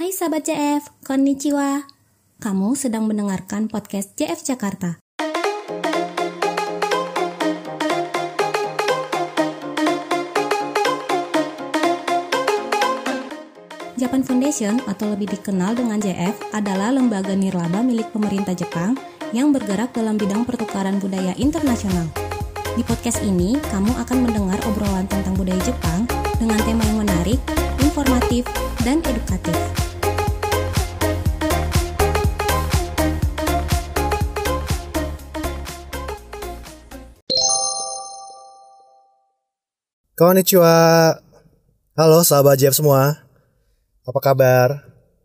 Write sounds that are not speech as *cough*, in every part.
Hai sahabat JF, konnichiwa. Kamu sedang mendengarkan podcast JF Jakarta. Japan Foundation atau lebih dikenal dengan JF adalah lembaga nirlaba milik pemerintah Jepang yang bergerak dalam bidang pertukaran budaya internasional. Di podcast ini, kamu akan mendengar obrolan tentang budaya Jepang dengan tema yang menarik, informatif, dan edukatif. Konnichiwa. Halo sahabat JF semua. Apa kabar?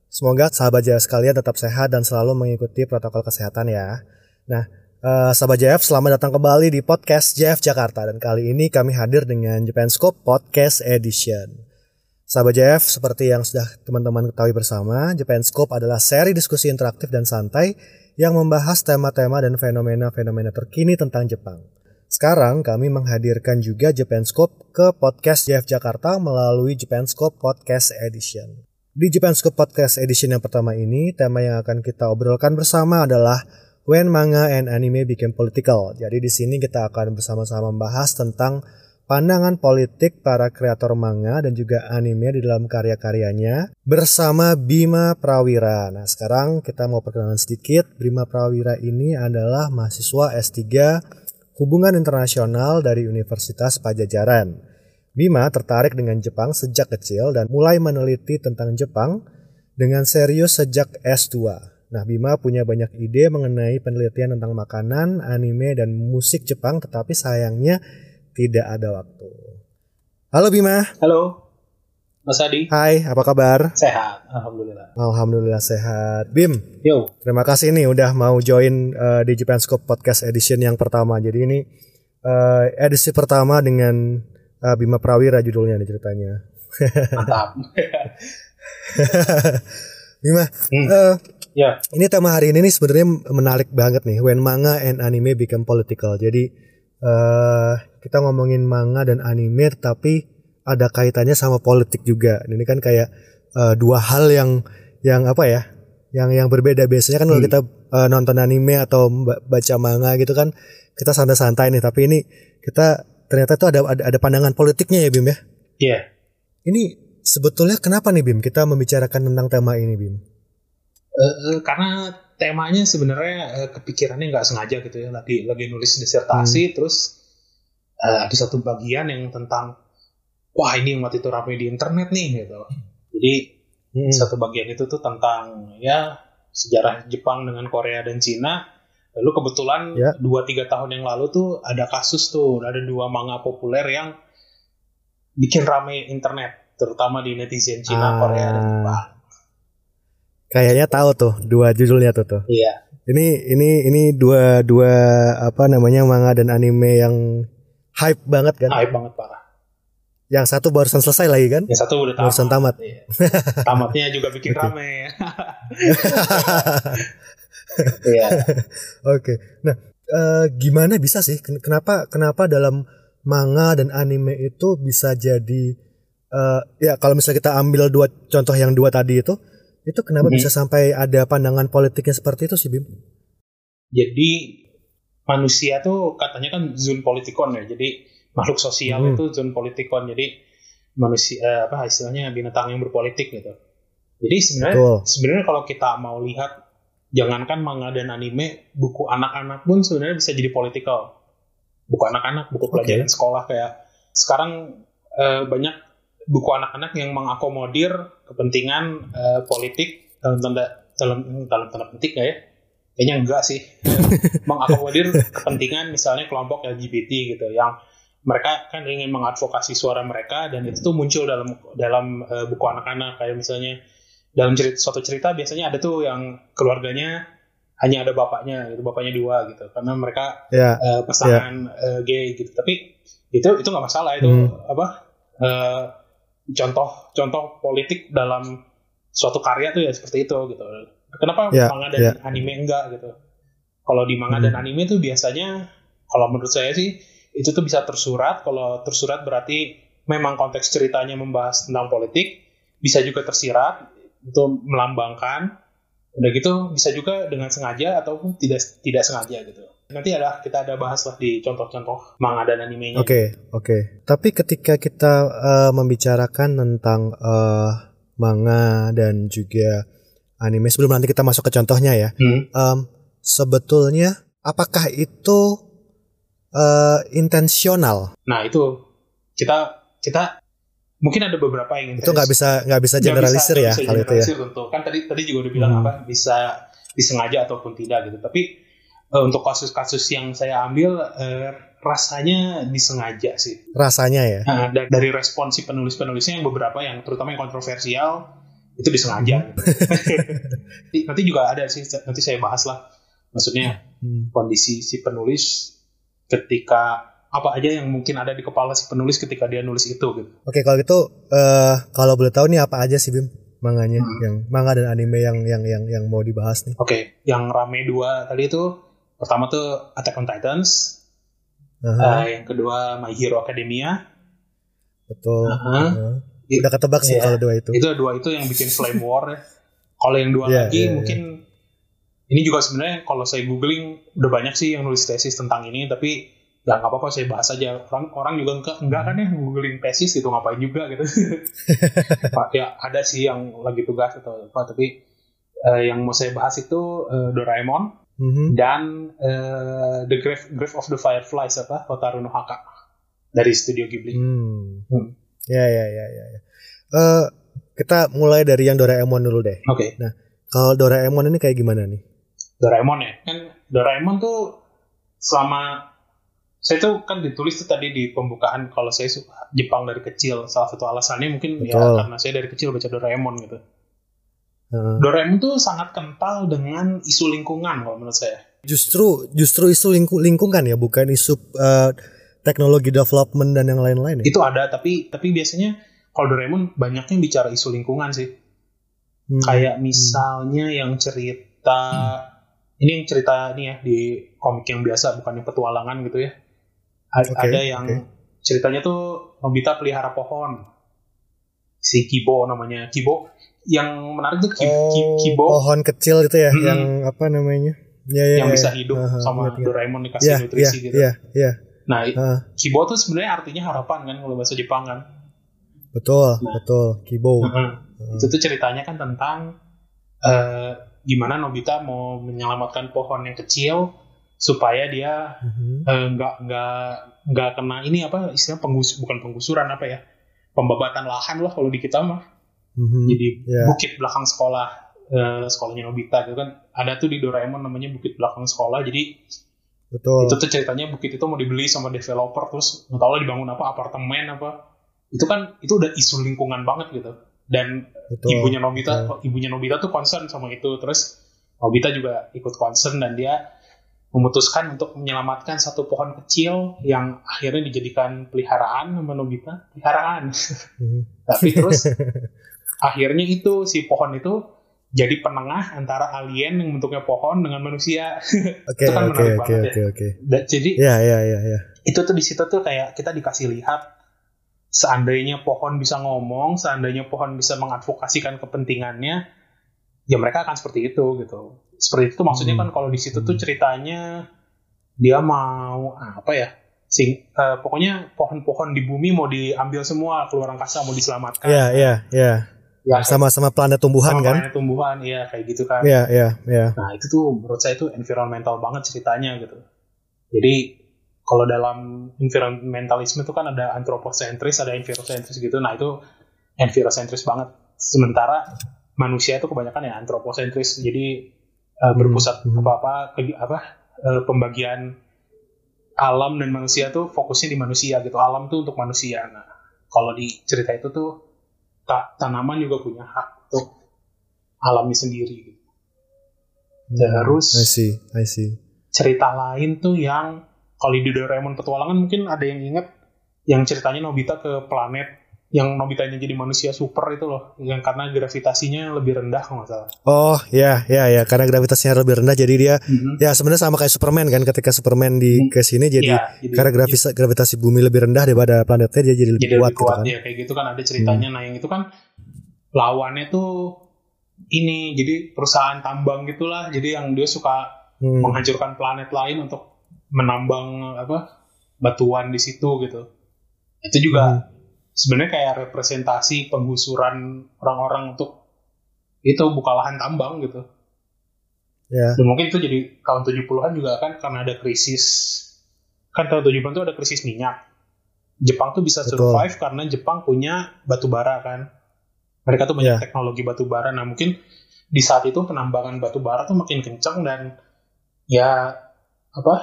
Semoga sahabat JF sekalian tetap sehat dan selalu mengikuti protokol kesehatan ya. Nah, eh, sahabat JF selamat datang kembali di podcast JF Jakarta dan kali ini kami hadir dengan Japan Scope Podcast Edition. Sahabat JF, seperti yang sudah teman-teman ketahui bersama, Japan Scope adalah seri diskusi interaktif dan santai yang membahas tema-tema dan fenomena-fenomena terkini tentang Jepang. Sekarang kami menghadirkan juga Japanscope ke podcast JF Jakarta melalui Japanscope Podcast Edition. Di Japanscope Podcast Edition yang pertama ini, tema yang akan kita obrolkan bersama adalah When Manga and Anime Became Political. Jadi di sini kita akan bersama-sama membahas tentang pandangan politik para kreator manga dan juga anime di dalam karya-karyanya bersama Bima Prawira. Nah, sekarang kita mau perkenalan sedikit. Bima Prawira ini adalah mahasiswa S3 Hubungan Internasional dari Universitas Pajajaran. Bima tertarik dengan Jepang sejak kecil dan mulai meneliti tentang Jepang dengan serius sejak S2. Nah, Bima punya banyak ide mengenai penelitian tentang makanan, anime, dan musik Jepang, tetapi sayangnya tidak ada waktu. Halo Bima. Halo, Mas Adi. Hai, apa kabar? Sehat, Alhamdulillah. Alhamdulillah sehat. Bim, Yo, Terima kasih nih udah mau join uh, di Japan Scope Podcast Edition yang pertama. Jadi ini uh, edisi pertama dengan uh, Bima Prawira judulnya nih ceritanya. mantap. *laughs* Bima, Hmm. uh, ya, ini tema hari ini nih sebenarnya menarik banget nih. When manga and anime become political. Jadi uh, kita ngomongin manga dan anime, tapi ada kaitannya sama politik juga. Ini kan kayak uh, dua hal yang yang apa ya? Yang yang berbeda. Biasanya kan kalau Hmm. kita uh, nonton anime atau ba- baca manga gitu kan kita santai-santai nih. Tapi ini kita ternyata tuh ada ada, ada pandangan politiknya ya Bim ya. iya. Ini sebetulnya kenapa nih Bim kita membicarakan tentang tema ini Bim? Eh, karena temanya sebenarnya eh, kepikirannya nggak sengaja gitu ya. Lagi lagi nulis disertasi, terus eh, ada satu bagian yang tentang wah ini waktu itu ramai di internet nih gitu. Jadi Hmm. satu bagian itu tuh tentang ya sejarah Jepang dengan Korea dan Cina. Lalu kebetulan Ya. dua tiga tahun yang lalu tuh ada kasus tuh ada dua manga populer yang bikin rame internet, terutama di netizen Cina, Ah. Korea dan Jepang. Kayaknya tahu tuh dua judulnya tuh tuh. Iya, Ini ini ini dua dua apa namanya manga dan anime yang hype banget kan. hype banget parah. Yang satu barusan selesai lagi kan. Yang satu udah tamat. Barusan tamat. Iya. Tamatnya juga bikin *laughs* Oke. rame. *laughs* Iya. Oke. Nah, eh, gimana bisa sih? Ken- Kenapa kenapa dalam manga dan anime itu bisa jadi eh, ya kalau misalnya kita ambil dua contoh yang dua tadi itu itu kenapa Mhm. bisa sampai ada pandangan politiknya seperti itu sih Bim? Jadi manusia tuh katanya kan zon politikon ya. Jadi makhluk sosial Hmm. itu zon politikon. Jadi manusia eh, apa istilahnya binatang yang berpolitik gitu. Jadi sebenarnya Betul. sebenarnya kalau kita mau lihat jangankan manga dan anime, buku anak-anak pun sebenarnya bisa jadi politikal. Buku anak-anak, buku pelajaran sekolah kayak sekarang eh, banyak buku anak-anak yang mengakomodir kepentingan eh, politik dalam tanda dalam dalam tanda petik nggak ya? Kayaknya enggak sih. *laughs* mengakomodir kepentingan misalnya kelompok LGBT gitu yang mereka kan ingin mengadvokasi suara mereka dan itu tuh muncul dalam dalam eh, buku anak-anak kayak misalnya dalam cerita, suatu cerita biasanya ada tuh yang keluarganya hanya ada bapaknya gitu bapaknya dua gitu karena mereka Ya. eh, pasangan eh, gay gitu tapi itu itu nggak masalah itu Hmm. apa eh, contoh contoh politik dalam suatu karya tuh ya seperti itu gitu kenapa Ya, manga dan ya. anime enggak gitu kalau di manga Hmm. dan anime tuh biasanya kalau menurut saya sih itu tuh bisa tersurat kalau tersurat berarti memang konteks ceritanya membahas tentang politik bisa juga tersirat itu melambangkan udah gitu bisa juga dengan sengaja ataupun tidak tidak sengaja gitu nanti ada kita ada bahas lah di contoh-contoh manga dan animenya oke okay, oke okay. tapi ketika kita uh, membicarakan tentang uh, manga dan juga anime sebelum nanti kita masuk ke contohnya ya hmm. um, sebetulnya apakah itu uh, intensional. Nah itu. Kita kita mungkin ada beberapa yang itu nggak bisa nggak bisa generalisir ya kalau itu ya. tentu kan tadi tadi juga udah bilang hmm. apa bisa disengaja ataupun tidak gitu. Tapi uh, untuk kasus-kasus yang saya ambil uh, rasanya disengaja sih. Rasanya ya? Uh, dari respon si penulis-penulisnya yang beberapa yang terutama yang kontroversial itu disengaja. *laughs* Gitu. nanti juga ada sih nanti saya bahas lah. Maksudnya hmm. kondisi si penulis ketika apa aja yang mungkin ada di kepala si penulis ketika dia nulis itu gitu. Oke, kalau gitu uh, kalau boleh tahu nih apa aja sih Bim manganya hmm. yang manga dan anime yang yang yang yang mau dibahas nih. Oke, yang rame dua tadi itu pertama tuh Attack on Titans. Uh -huh. uh, yang kedua My Hero Academia. Betul. Uh -huh. Uh -huh. Udah ketebak sih yeah. kalau dua itu. Itu dua itu yang bikin Flame War. Ya. Kalau yang dua yeah, lagi yeah, mungkin yeah. Ini juga sebenarnya kalau saya googling udah banyak sih yang nulis tesis tentang ini tapi ya nggak apa-apa saya bahas aja orang orang juga enggak enggak kan ya googling tesis itu ngapain juga gitu *laughs* ya ada sih yang lagi tugas atau apa tapi uh, yang mau saya bahas itu uh, Doraemon mm-hmm. dan uh, The Grave, Grave of the Fireflies apa Hotaru no Haka dari studio Ghibli. Hmm. Hmm. Ya ya ya ya. ya. Uh, kita mulai dari yang Doraemon dulu deh. Oke. Okay. Nah kalau Doraemon ini kayak gimana nih? Doraemon ya kan Doraemon tuh selama saya tuh kan ditulis tuh tadi di pembukaan kalau saya suka Jepang dari kecil salah satu alasannya mungkin ya Betul. ya karena saya dari kecil baca Doraemon gitu hmm. Doraemon tuh sangat kental dengan isu lingkungan kalau menurut saya justru justru isu lingkung lingkungan ya bukan isu uh, teknologi development dan yang lain-lain ya? itu ada tapi tapi biasanya kalau Doraemon banyaknya bicara isu lingkungan sih hmm. kayak misalnya hmm. yang cerita hmm. Ini yang cerita ini ya di komik yang biasa bukan yang petualangan gitu ya. Okay, ada yang okay. ceritanya tuh Nobita pelihara pohon. Si Kibo namanya Kibo. Yang menarik tuh Kibo, oh, Kibo. pohon kecil itu ya hmm, yang apa namanya? Ya, ya, yang ya, bisa hidup uh, sama ya, Doraemon dikasih ya, nutrisi ya, gitu. ya, ya. nah uh. Kibo tuh sebenarnya artinya harapan kan kalau bahasa Jepang kan. Betul nah, betul. Kibo. Uh, uh. itu tuh ceritanya kan tentang uh, gimana Nobita mau menyelamatkan pohon yang kecil supaya dia mm-hmm. uh, nggak nggak nggak kena ini apa istilah penggus bukan penggusuran apa ya pembabatan lahan lah kalau di kita mah mm-hmm. jadi yeah. bukit belakang sekolah uh, sekolahnya Nobita gitu kan ada tuh di Doraemon namanya bukit belakang sekolah jadi Betul. itu tuh ceritanya bukit itu mau dibeli sama developer terus nggak tahu lah dibangun apa apartemen apa itu kan itu udah isu lingkungan banget gitu dan Betul. ibunya Nobita Betul. ibunya Nobita tuh concern sama itu terus Nobita juga ikut concern dan dia memutuskan untuk menyelamatkan satu pohon kecil yang akhirnya dijadikan peliharaan sama Nobita peliharaan hmm. *laughs* tapi terus *laughs* akhirnya itu si pohon itu jadi penengah antara alien yang bentuknya pohon dengan manusia okay, *laughs* itu kan menarik okay, banget okay, ya okay. jadi ya ya ya ya itu tuh di situ tuh kayak kita dikasih lihat seandainya pohon bisa ngomong seandainya pohon bisa mengadvokasikan kepentingannya ya mereka akan seperti itu gitu. Seperti itu maksudnya kan hmm. kan kalau di situ tuh ceritanya dia mau apa ya sing uh, pokoknya pohon-pohon di bumi mau diambil semua keluar angkasa mau diselamatkan. Iya iya iya. Ya sama-sama planet tumbuhan sama kan? planet tumbuhan iya kayak gitu kan. Iya iya iya. Nah itu tuh menurut saya itu environmental banget ceritanya gitu. Jadi kalau dalam environmentalisme itu kan ada anthropocentris ada envirocentris gitu. Nah itu envirocentris banget. Sementara manusia itu kebanyakan ya anthropocentris. Jadi uh, berpusat hmm. apa apa apa uh, pembagian alam dan manusia tuh fokusnya di manusia gitu. Alam tuh untuk manusia. Nah kalau di cerita itu tuh ta tanaman juga punya hak untuk alami sendiri gitu. Hmm, terus I see I see. cerita lain tuh yang kalau di Doraemon petualangan mungkin ada yang ingat yang ceritanya Nobita ke planet yang Nobitanya jadi manusia super itu loh yang karena gravitasinya lebih rendah kalau nggak salah oh ya ya ya karena gravitasinya lebih rendah jadi dia mm-hmm. ya sebenarnya sama kayak Superman kan ketika Superman di mm-hmm. ke sini jadi, ya, jadi karena ya. gravitasi bumi lebih rendah daripada planetnya dia jadi lebih jadi kuat, lebih kuat gitu kan. ya kayak gitu kan ada ceritanya hmm. nah yang itu kan lawannya tuh ini jadi perusahaan tambang gitulah jadi yang dia suka Hmm. menghancurkan planet lain untuk menambang apa batuan di situ gitu itu juga Hmm. sebenarnya kayak representasi penggusuran orang-orang untuk itu buka lahan tambang gitu Ya. dan mungkin itu jadi tahun 70-an juga kan karena ada krisis kan tahun 70-an itu ada krisis minyak Jepang tuh bisa Betul. survive karena Jepang punya batu bara kan mereka tuh banyak Ya. teknologi batu bara nah mungkin di saat itu penambangan batu bara tuh makin kencang dan ya apa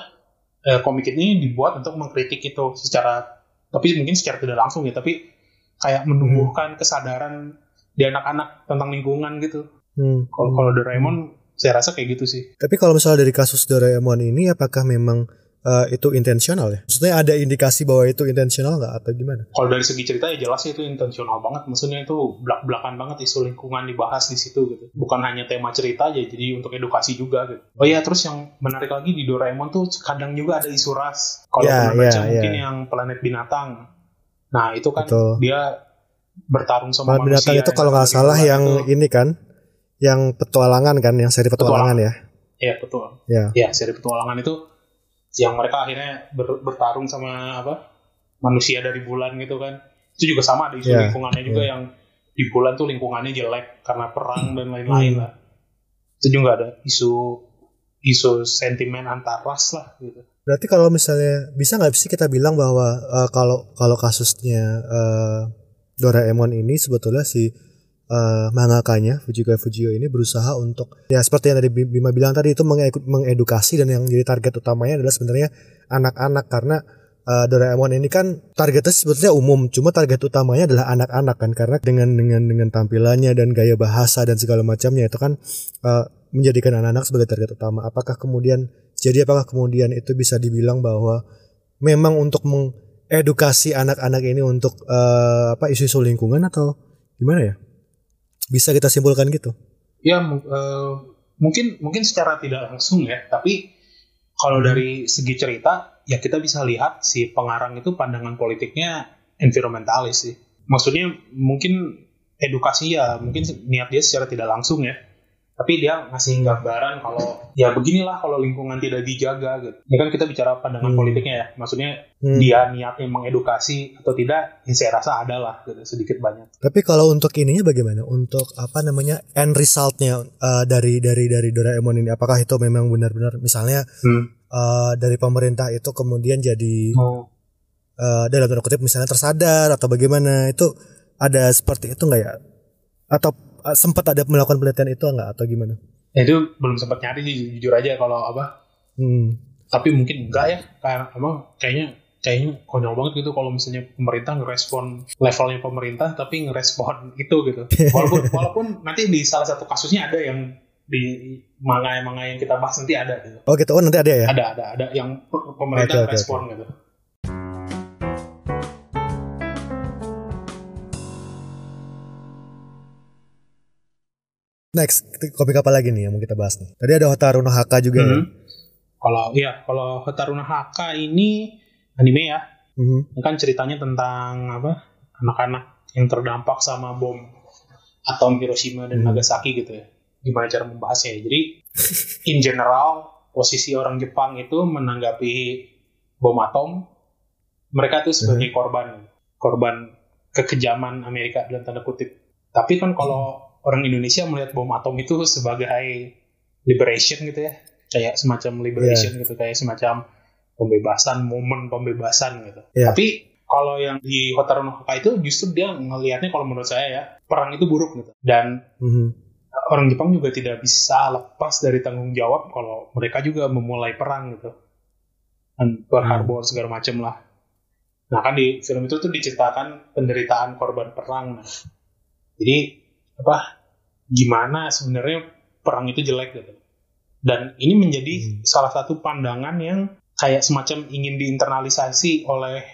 eh, komik ini dibuat untuk mengkritik itu secara tapi mungkin secara tidak langsung ya tapi kayak menumbuhkan kesadaran di anak-anak tentang lingkungan gitu. Hmm. kalau kalau Doraemon saya rasa kayak gitu sih. Tapi kalau misalnya dari kasus Doraemon ini apakah memang eh, itu intensional ya? Maksudnya ada indikasi bahwa itu intensional nggak atau gimana? kalau dari segi cerita ya jelas itu intensional banget maksudnya itu belak-belakan banget isu lingkungan dibahas di situ gitu bukan hanya tema cerita aja jadi untuk edukasi juga gitu oh ya terus yang menarik lagi di Doraemon tuh kadang juga ada isu ras kalau pernah baca ya, mungkin ya. yang planet binatang nah itu kan Betul. dia bertarung sama Planet binatang manusia itu kalau nggak dari salah yang itu. ini kan, yang petualangan kan, yang seri petualangan ya. Iya betul. Ya. Ya seri petualangan itu yang mereka akhirnya ber- bertarung sama apa manusia dari bulan gitu kan. Itu juga sama ada isu Ya, lingkungannya juga ya. yang di bulan tuh lingkungannya jelek karena perang dan lain-lain Hmm. lah. Itu juga ada isu isu sentimen antar ras lah gitu. Berarti kalau misalnya bisa nggak sih kita bilang bahwa eh, kalau kalau kasusnya eh, Doraemon ini sebetulnya si eh, mangakanya Fujiko Fujio ini berusaha untuk ya seperti yang tadi Bima bilang tadi itu mengedu- mengedukasi dan yang jadi target utamanya adalah sebenarnya anak-anak karena eh, Doraemon ini kan targetnya sebetulnya umum cuma target utamanya adalah anak-anak kan karena dengan dengan dengan tampilannya dan gaya bahasa dan segala macamnya itu kan eh, menjadikan anak-anak sebagai target utama. Apakah kemudian jadi apakah kemudian itu bisa dibilang bahwa memang untuk mengedukasi anak-anak ini untuk eh, apa isu-isu lingkungan atau gimana ya? Bisa kita simpulkan gitu. Ya eh, mungkin mungkin secara tidak langsung ya, tapi kalau dari segi cerita ya kita bisa lihat si pengarang itu pandangan politiknya environmentalis sih. Maksudnya mungkin edukasi ya mungkin niat dia secara tidak langsung ya. Tapi dia ngasih gambaran kalau ya beginilah kalau lingkungan tidak dijaga gitu. Ini kan kita bicara pandangan Hmm. politiknya ya. Maksudnya Hmm. dia niatnya mengedukasi atau tidak, ya saya rasa ada lah gitu, sedikit banyak. Tapi kalau untuk ininya bagaimana? Untuk apa namanya end resultnya eh, dari dari dari Doraemon ini? Apakah itu memang benar-benar misalnya Hmm. eh, dari pemerintah itu kemudian jadi Oh. eh, dalam tanda kutip misalnya tersadar atau bagaimana? Itu ada seperti itu nggak ya? Atau sempat ada melakukan penelitian itu nggak atau gimana? Ya, itu belum sempat nyari sih jujur aja kalau apa Hmm. tapi mungkin enggak ya kayak emang kayaknya kayaknya konyol banget gitu kalau misalnya pemerintah ngerespon levelnya pemerintah tapi ngerespon itu gitu *laughs* walaupun walaupun nanti di salah satu kasusnya ada yang di manga-manga yang kita bahas nanti ada gitu Oh gitu. Oh nanti ada ya? ada ada ada yang pe- pemerintah Oke, oke, respon gitu Next, komik apa lagi nih yang mau kita bahas nih? Tadi ada Hotaru no Haka juga ya. Mhm. kalau ya kalau Hotaru no Haka ini anime ya Mhm. Ini kan ceritanya tentang apa anak-anak yang terdampak sama bom atom Hiroshima dan Hmm. Nagasaki gitu ya. Gimana cara membahasnya? ya? Jadi in general posisi orang Jepang itu menanggapi bom atom mereka itu sebagai korban korban kekejaman Amerika dalam tanda kutip. Tapi kan kalau orang Indonesia melihat bom atom itu sebagai liberation gitu ya, kayak semacam liberation gitu, kayak semacam pembebasan, momen pembebasan gitu. Iya. Tapi kalau yang di Hotaru no Haka itu justru dia ngelihatnya kalau menurut saya ya perang itu buruk gitu. Dan Mhm. orang Jepang juga tidak bisa lepas dari tanggung jawab kalau mereka juga memulai perang gitu. Dan Pearl Hmm. Harbor segala macam lah. Nah kan di film itu tuh diceritakan penderitaan korban perang. Nah, jadi apa? Gimana sebenarnya perang itu jelek gitu. Dan ini menjadi Hmm. salah satu pandangan yang kayak semacam ingin diinternalisasi oleh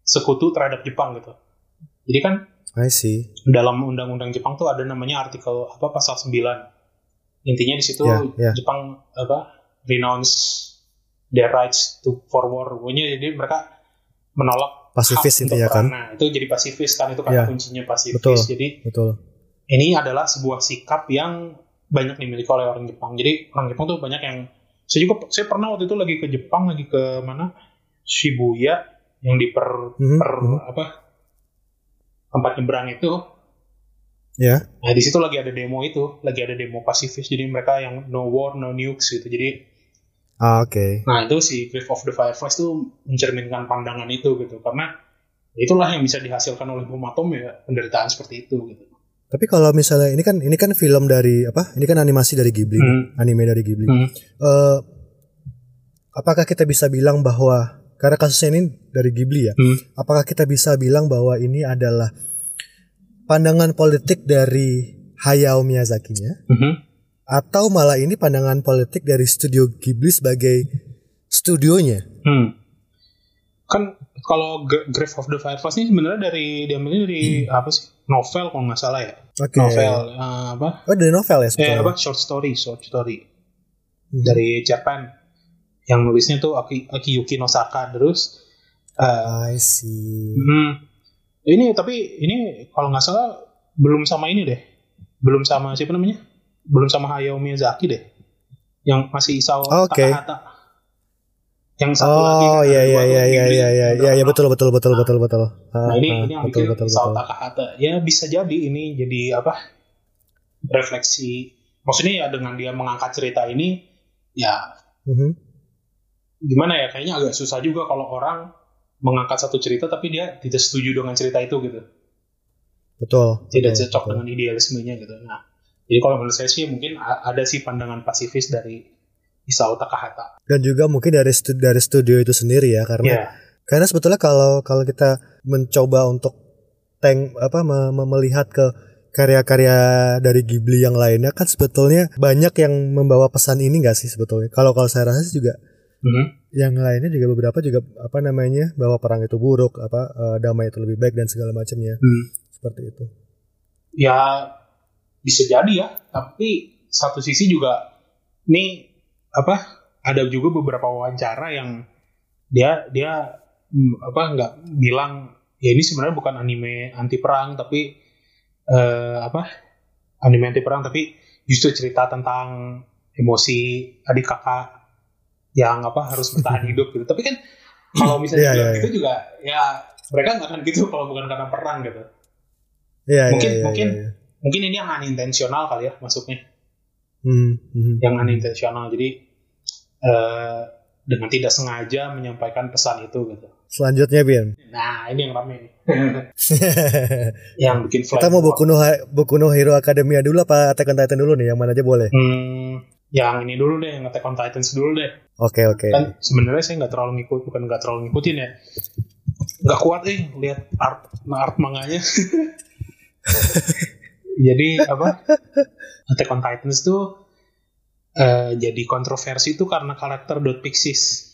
sekutu terhadap Jepang gitu. Jadi kan I see. dalam undang-undang Jepang tuh ada namanya artikel apa pasal 9. Intinya di situ Ya, ya. Jepang apa renounce their rights to for war. Pokoknya jadi mereka menolak Pasifis untuk intinya kan. Nah, itu jadi pasifis kan itu kata Ya, kuncinya pasifis. betul. Jadi Betul. Ini adalah sebuah sikap yang banyak dimiliki oleh orang Jepang. Jadi orang Jepang tuh banyak yang saya juga saya pernah waktu itu lagi ke Jepang lagi ke mana Shibuya yang di per, Mhm, per mhm. apa tempat nyebrang itu. Ya. Nah di situ lagi ada demo itu, lagi ada demo pasifis. Jadi mereka yang no war, no nukes gitu. Jadi Ah, oke. Nah itu si Grave of the Fireflies tuh mencerminkan pandangan itu gitu karena itulah yang bisa dihasilkan oleh bom atom ya penderitaan seperti itu gitu. Tapi kalau misalnya ini kan ini kan film dari apa? Ini kan animasi dari Ghibli, Hmm. anime dari Ghibli. Hmm. Eh, apakah kita bisa bilang bahwa karena kasusnya ini dari Ghibli ya? Hmm. Apakah kita bisa bilang bahwa ini adalah pandangan politik dari Hayao Miyazaki-nya Mhm. atau malah ini pandangan politik dari studio Ghibli sebagai studionya? Hmm. Kan kalau Grave of the Fireflies ini sebenarnya dari diambilnya dari apa sih novel kalau nggak salah ya Oke. novel eh, apa Oh dari novel ya eh sebetulnya. apa short story short story Hmm. dari Japan yang nulisnya tuh Aki, Akiyuki Nosaka terus eh, I see. Hmm. Ini tapi ini kalau nggak salah belum sama ini deh. Belum sama siapa namanya? Belum sama Hayao Miyazaki deh. Yang masih Isao Oke. Takahata. Yang satu lagi Oh kan iya iya iya iya iya iya iya iya betul betul betul betul betul. Nah ini Ah, ini yang betul bikin betul betul. Takahata. Ya bisa jadi ini jadi apa? Refleksi. Maksudnya ya dengan dia mengangkat cerita ini ya Mhm. gimana ya kayaknya agak susah juga kalau orang mengangkat satu cerita tapi dia tidak setuju dengan cerita itu gitu. Betul. tidak betul, cocok betul. dengan idealismenya gitu. Nah, jadi kalau menurut saya sih mungkin ada sih pandangan pasifis dari Isao Takahata. Dan juga mungkin dari stu- dari studio itu sendiri ya karena Ya, Karena sebetulnya kalau kalau kita mencoba untuk tank apa me- me- melihat ke karya-karya dari Ghibli yang lainnya kan sebetulnya banyak yang membawa pesan ini nggak sih sebetulnya. Kalau kalau saya rasa sih juga Mhm. yang lainnya juga beberapa juga apa namanya bahwa perang itu buruk, apa eh, damai itu lebih baik dan segala macamnya Hmm. seperti itu. ya bisa jadi ya. Tapi satu sisi juga ini apa? Ada juga beberapa wawancara yang dia dia hmm, apa nggak bilang ya ini sebenarnya bukan anime anti perang tapi eh, apa anime anti perang tapi justru cerita tentang emosi adik kakak yang apa harus bertahan *laughs* hidup gitu tapi kan kalau Iya, misalnya bilang iya, gitu juga ya mereka nggak akan gitu kalau bukan karena perang gitu Iya, Mungkin- iya, iya, mungkin. iya, iya. mungkin ini yang unintentional kali ya masuknya Hmm, hmm. yang unintentional jadi eh, dengan tidak sengaja menyampaikan pesan itu gitu Selanjutnya Bin. nah ini yang rame nih *laughs* yang bikin kita mau Boku no, Boku no Hero Academia dulu apa Attack on Titan dulu nih? Yang mana aja boleh. hmm, yang ini dulu deh yang Attack on Titans dulu deh Oke oke. kan sebenarnya saya nggak terlalu ngikut bukan nggak terlalu ngikutin ya nggak kuat eh lihat art art manganya *laughs* jadi apa *laughs* Attack on Titans tuh eh, jadi kontroversi itu karena karakter Dot Pixies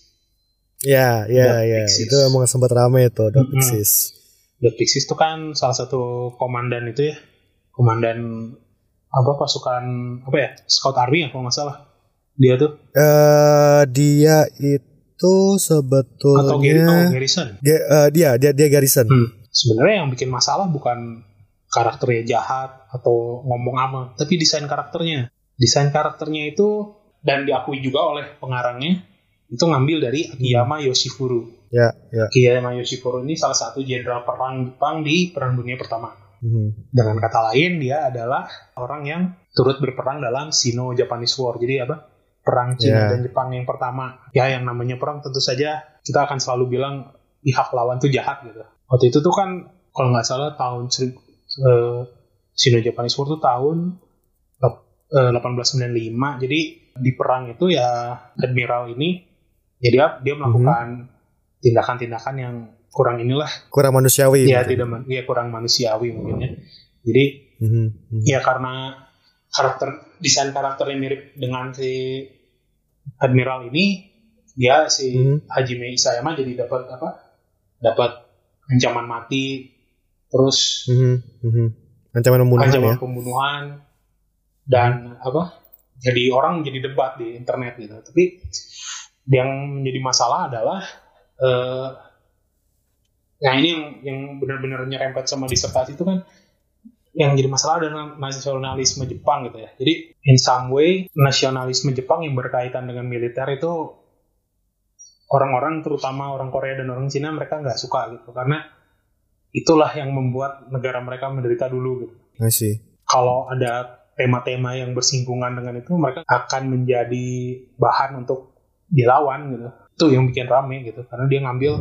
Ya, ya, Dot ya. Pixies. Itu emang sempat rame itu Dot Mm-mm. Pixies. Dot Pixies itu kan salah satu komandan itu ya komandan apa pasukan apa ya Scout Army ya kalau nggak salah dia tuh Eh dia itu sebetulnya atau Gary oh, Garrison Ga- eh, dia dia dia Garrison. Hmm. Sebenarnya yang bikin masalah bukan karakternya jahat atau ngomong ama, tapi desain karakternya. Desain karakternya itu dan diakui juga oleh pengarangnya itu ngambil dari Akiyama Yoshifuru. Ya, ya. Akiyama Yoshifuru ini salah satu jenderal perang Jepang di Perang Dunia Pertama. Mhm. Dengan kata lain, dia adalah orang yang turut berperang dalam Sino-Japanese War. Jadi apa? Perang Cina Ya. dan Jepang yang pertama. Ya, yang namanya perang tentu saja kita akan selalu bilang pihak lawan tuh jahat gitu. Waktu itu tuh kan kalau nggak salah tahun seri- eh, Sino-Japanese War tuh tahun 1895. Jadi di perang itu ya Admiral ini ya dia dia melakukan tindakan-tindakan yang kurang inilah Kurang manusiawi. ya mungkin. tidak ya kurang manusiawi mungkin ya. Jadi Mhm, mhm. ya karena karakter desain karakternya mirip dengan si Admiral ini dia si Mhm. Hajime Isayama jadi dapat apa dapat ancaman mati terus Mhm, mhm. Ancaman pembunuhan ancaman ya. pembunuhan dan apa jadi orang jadi debat di internet gitu tapi yang menjadi masalah adalah eh nah ini yang yang benar-benar nyerempet sama disertasi itu kan yang jadi masalah adalah nasionalisme Jepang gitu ya. Jadi in some way nasionalisme Jepang yang berkaitan dengan militer itu orang-orang terutama orang Korea dan orang Cina mereka nggak suka gitu karena itulah yang membuat negara mereka menderita dulu gitu. Masih. Kalau ada tema-tema yang bersinggungan dengan itu mereka akan menjadi bahan untuk dilawan gitu. Itu yang bikin rame gitu karena dia ngambil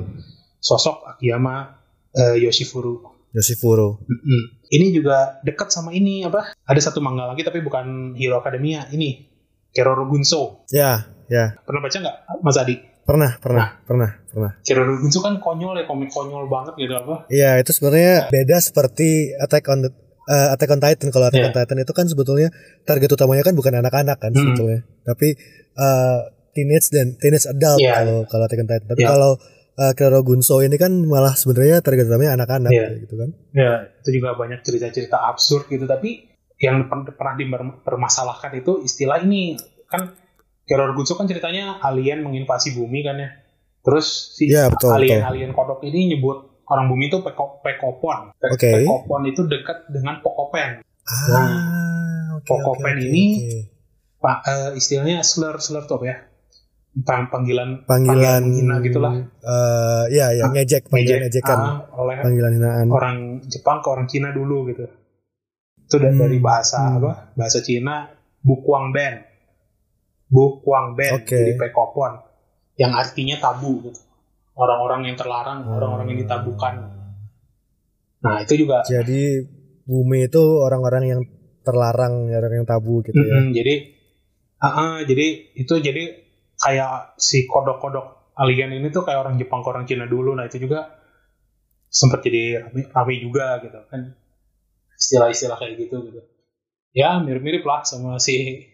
sosok Akiyama uh, Yoshifuru Yoshifuro. Mm-mm. Ini juga dekat sama ini apa? Ada satu manga lagi tapi bukan Hero Academia. Ini Keroro Gunso. Ya, ya. Pernah baca nggak, Mas Adi? Pernah, pernah, pernah, pernah. Keroro Gunso kan konyol ya, komik konyol banget gitu apa? Iya, itu sebenarnya beda seperti Attack on the eh, Attack on Titan. Kalau Attack on Iya. Titan itu kan sebetulnya target utamanya kan bukan anak-anak kan Hmm. sebetulnya, tapi eh, teenage dan teenage adult Iya. kalau kalau Attack on Titan. Tapi Iya. kalau uh, Keroro Gunso ini kan malah sebenarnya target utamanya anak-anak kayak gitu kan. Ya, itu juga banyak cerita-cerita absurd gitu. Tapi yang per- pernah dipermasalahkan itu istilah ini kan Keroro Gunso kan ceritanya alien menginvasi bumi kan ya. Terus si Iya, betul, alien-alien kodok ini nyebut orang bumi itu peko, pekopon. Pe- Oke. Pekopon itu dekat dengan pokopen. Ah, oke, Pokopen oke, oke, ini oke. Pak eh, istilahnya slur slur apa ya? Pang- Panggilan panggilan menghina gitulah. eh, iya, ya, Ah, ngejek, panggilan Ngejek, ejekan, ah, oleh panggilan hinaan. orang Jepang ke orang Cina dulu gitu. Itu da- dari Hmm, bahasa hmm. apa? Bahasa Cina Bukwang Ben. Bukwang Ben Oke. jadi pekopon yang artinya tabu gitu. Orang-orang yang terlarang, orang-orang yang ditabukan. Nah, itu juga Jadi bumi itu orang-orang yang terlarang, orang yang tabu gitu ya. Mm-mm, jadi ah, ah, jadi itu jadi kayak si kodok-kodok alien ini tuh kayak orang Jepang ke orang Cina dulu. Nah, itu juga sempat jadi rame, rame juga gitu kan. Istilah-istilah kayak gitu gitu. Ya, mirip-mirip lah sama si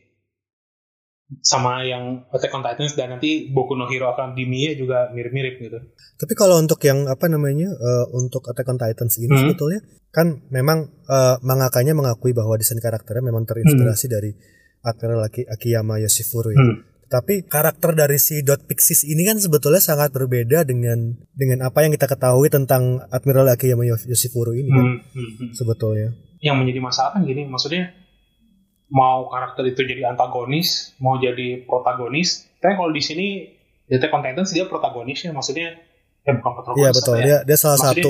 sama yang Attack on Titans dan nanti Boku no Hero Academia juga mirip-mirip gitu. Tapi kalau untuk yang apa namanya eh, untuk Attack on Titans ini Hmm. sebetulnya kan memang eh, mangakanya mengakui bahwa desain karakternya memang terinspirasi dari Admiral Aki- Akiyama Yoshifuru ya. Hmm. Tapi karakter dari si Dot Pixis ini kan sebetulnya sangat berbeda dengan dengan apa yang kita ketahui tentang Admiral Akiyama Yos- Yoshifuru ini kan Hmm, hmm, hmm. sebetulnya. yang menjadi masalah kan gini, maksudnya mau karakter itu jadi antagonis, mau jadi protagonis. Tapi kalau di sini on Titans dia protagonisnya, maksudnya ya bukan protagonis. Iya betul. ya. Dia dia salah Maksudnya satu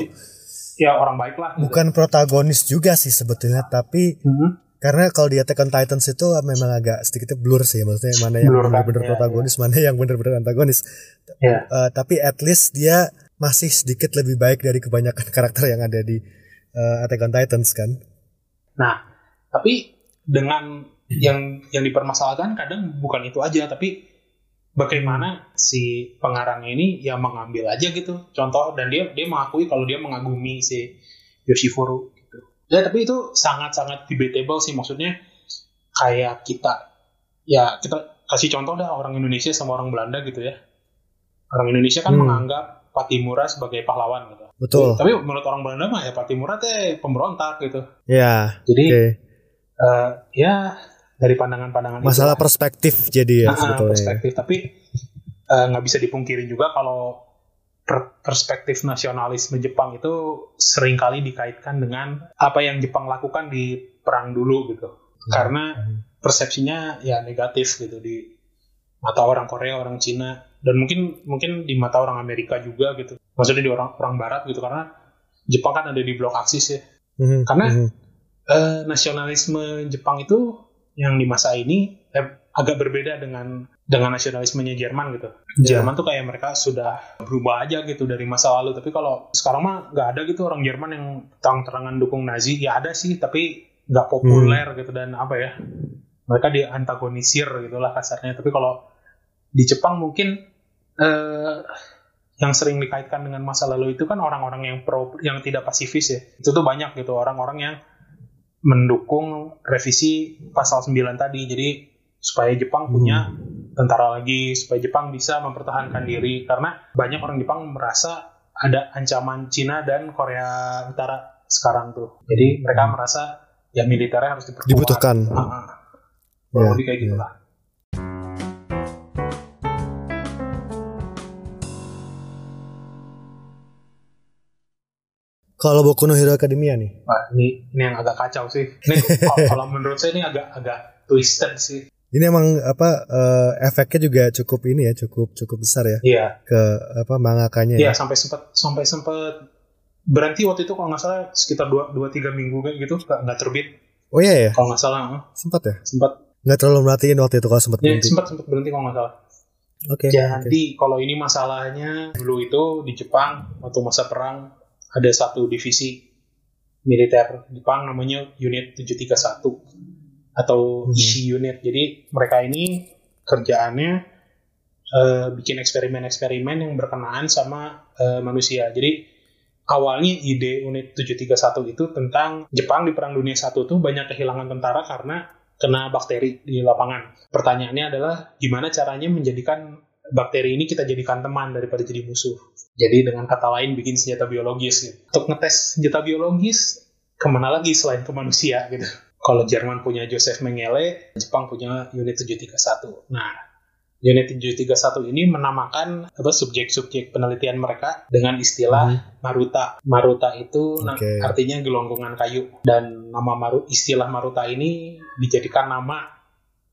ya orang baik lah. gitu. bukan protagonis juga sih sebetulnya, tapi Hmm. karena kalau di Attack on Titans itu memang agak sedikit blur sih maksudnya mana yang kan, benar-benar ya, protagonis mana yang benar-benar antagonis Ya. Eh, tapi at least dia masih sedikit lebih baik dari kebanyakan *laughs* karakter yang ada di eh, Attack on Titans kan Nah, tapi dengan yang yang dipermasalahkan kadang bukan itu aja, tapi bagaimana si pengarangnya ini ya mengambil aja gitu contoh dan dia dia mengakui kalau dia mengagumi si Yoshifuru gitu. Ya tapi itu sangat-sangat debatable sih maksudnya kayak kita ya kita kasih contoh dah orang Indonesia sama orang Belanda gitu ya. Orang Indonesia kan Hmm. menganggap Patimura sebagai pahlawan gitu. betul Tapi menurut orang Belanda mah ya Patimura teh pemberontak gitu. ya Jadi oke eh, ya dari pandangan-pandangan masalah itu, perspektif jadi ya Ah, sebetulnya. perspektif. Tapi eh, nggak bisa dipungkiri juga kalau per- perspektif nasionalisme Jepang itu sering kali dikaitkan dengan apa yang Jepang lakukan di perang dulu gitu. Karena persepsinya ya negatif gitu di mata orang Korea orang Cina dan mungkin mungkin di mata orang Amerika juga gitu. Maksudnya di orang orang Barat gitu karena Jepang kan ada di blok aksis ya. Mhm, Karena mhm. Eh, nasionalisme Jepang itu yang di masa ini eh, agak berbeda dengan dengan nasionalismenya Jerman gitu. Ya. Jerman tuh kayak mereka sudah berubah aja gitu dari masa lalu. Tapi kalau sekarang mah nggak ada gitu orang Jerman yang terang-terangan dukung Nazi. Ya ada sih, tapi nggak populer gitu dan apa ya? Mereka diantagonisir gitulah kasarnya. Tapi kalau di Jepang mungkin eh, yang sering dikaitkan dengan masa lalu itu kan orang-orang yang pro yang tidak pasifis ya. Itu tuh banyak gitu orang-orang yang mendukung revisi pasal 9 tadi. Jadi supaya Jepang punya tentara lagi, supaya Jepang bisa mempertahankan diri karena banyak orang Jepang merasa ada ancaman Cina dan Korea Utara sekarang tuh. Jadi mereka merasa ya militernya harus diperkuat. dibutuhkan Ah, ah. Ya, Kurang lebih kayak ya. gitu lah. Kalau Boku no Hero Academia nih. Wah, ini ini yang agak kacau sih. Ini *laughs* kalau menurut saya ini agak agak twisted sih. Ini emang apa uh, efeknya juga cukup ini ya, cukup cukup besar ya. Iya. Ke apa mangakanya Iya, ya. sampai sempat sampai sempat berhenti waktu itu kalau nggak salah sekitar dua dua tiga minggu kayak gitu nggak terbit Oh iya ya, kalau nggak salah sempat ya. sempat Nggak terlalu merhatiin waktu itu kalau sempat ya, berhenti. sempat sempat berhenti kalau nggak salah. Oke. oke. Jadi kalau ini masalahnya dulu itu di Jepang waktu masa perang ada satu divisi militer Jepang namanya Unit 731 atau. Ishi Unit. Jadi mereka ini kerjaannya eh, bikin eksperimen-eksperimen yang berkenaan sama eh, manusia. Jadi awalnya ide unit 731 itu tentang Jepang di Perang Dunia I tuh banyak kehilangan tentara karena kena bakteri di lapangan. Pertanyaannya adalah gimana caranya menjadikan bakteri ini kita jadikan teman daripada jadi musuh. Jadi dengan kata lain bikin senjata biologis gitu. Untuk ngetes senjata biologis ke mana lagi selain ke manusia gitu. Kalau Jerman punya Joseph Mengele, Jepang punya unit 731. Nah, unit 731 ini menamakan apa subjek-subjek penelitian mereka dengan istilah Maruta. Maruta itu Oke. artinya gelonggongan kayu dan nama maru istilah Maruta ini dijadikan nama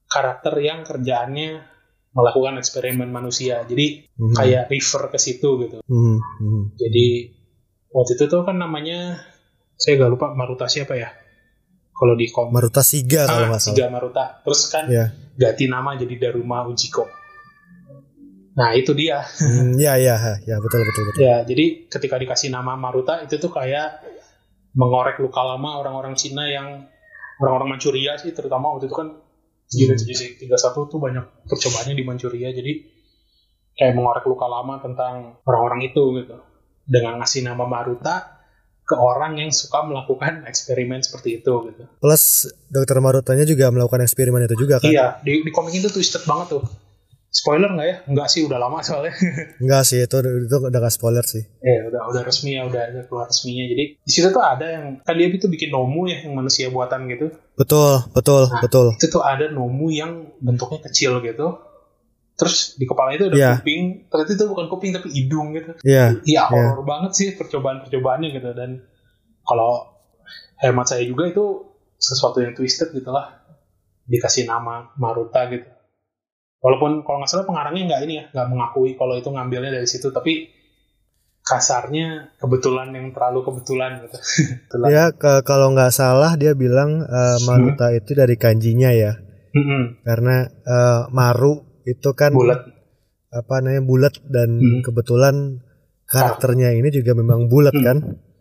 karakter yang kerjaannya melakukan eksperimen manusia. Jadi Mhm. kayak refer ke situ gitu. Mhm, mhm. Jadi waktu itu tuh kan namanya saya gak lupa Maruta siapa ya. Kalau di kom Maruta Siga kalau ah, nggak salah. Siga Maruta. Terus kan Ya. ganti nama jadi Daruma Ujiko. Nah itu dia. Hmm, ya ya ya betul betul betul. Ya, jadi ketika dikasih nama Maruta itu tuh kayak mengorek luka lama orang-orang Cina yang orang-orang Manchuria sih terutama waktu itu kan unit 731 tuh banyak percobaannya di Manchuria jadi kayak mengorek luka lama tentang orang-orang itu gitu dengan ngasih nama Maruta ke orang yang suka melakukan eksperimen seperti itu gitu. Plus dokter Marutanya juga melakukan eksperimen itu juga kan? Iya, di, di komik itu twisted banget tuh. Spoiler nggak ya? Nggak sih, udah lama soalnya. *laughs* Enggak sih itu itu udah gak spoiler sih. Eh, udah udah resmi ya, udah ada keluar resminya. Jadi di situ tuh ada yang kan dia itu bikin nomu ya, yang manusia buatan gitu. Betul betul Nah. betul. Itu tuh ada nomu yang bentuknya kecil gitu. Terus di kepala itu ada Iya. kuping, ternyata itu bukan kuping tapi hidung gitu. Iya Iya, horor banget sih percobaan-percobaannya gitu. Dan kalau hemat saya juga itu sesuatu yang twisted gitu lah. Dikasih nama Maruta gitu. Walaupun kalau nggak salah pengarangnya nggak ini ya, nggak mengakui kalau itu ngambilnya dari situ, tapi kasarnya kebetulan yang terlalu kebetulan gitu. *laughs* Kebetulan. ya ke- kalau nggak salah dia bilang eh, Maruta itu dari kanjinya ya Mm-mm. karena eh, Maru itu kan Bulat. apa namanya bulat dan Hmm. kebetulan karakternya ini juga memang bulat Hmm. kan?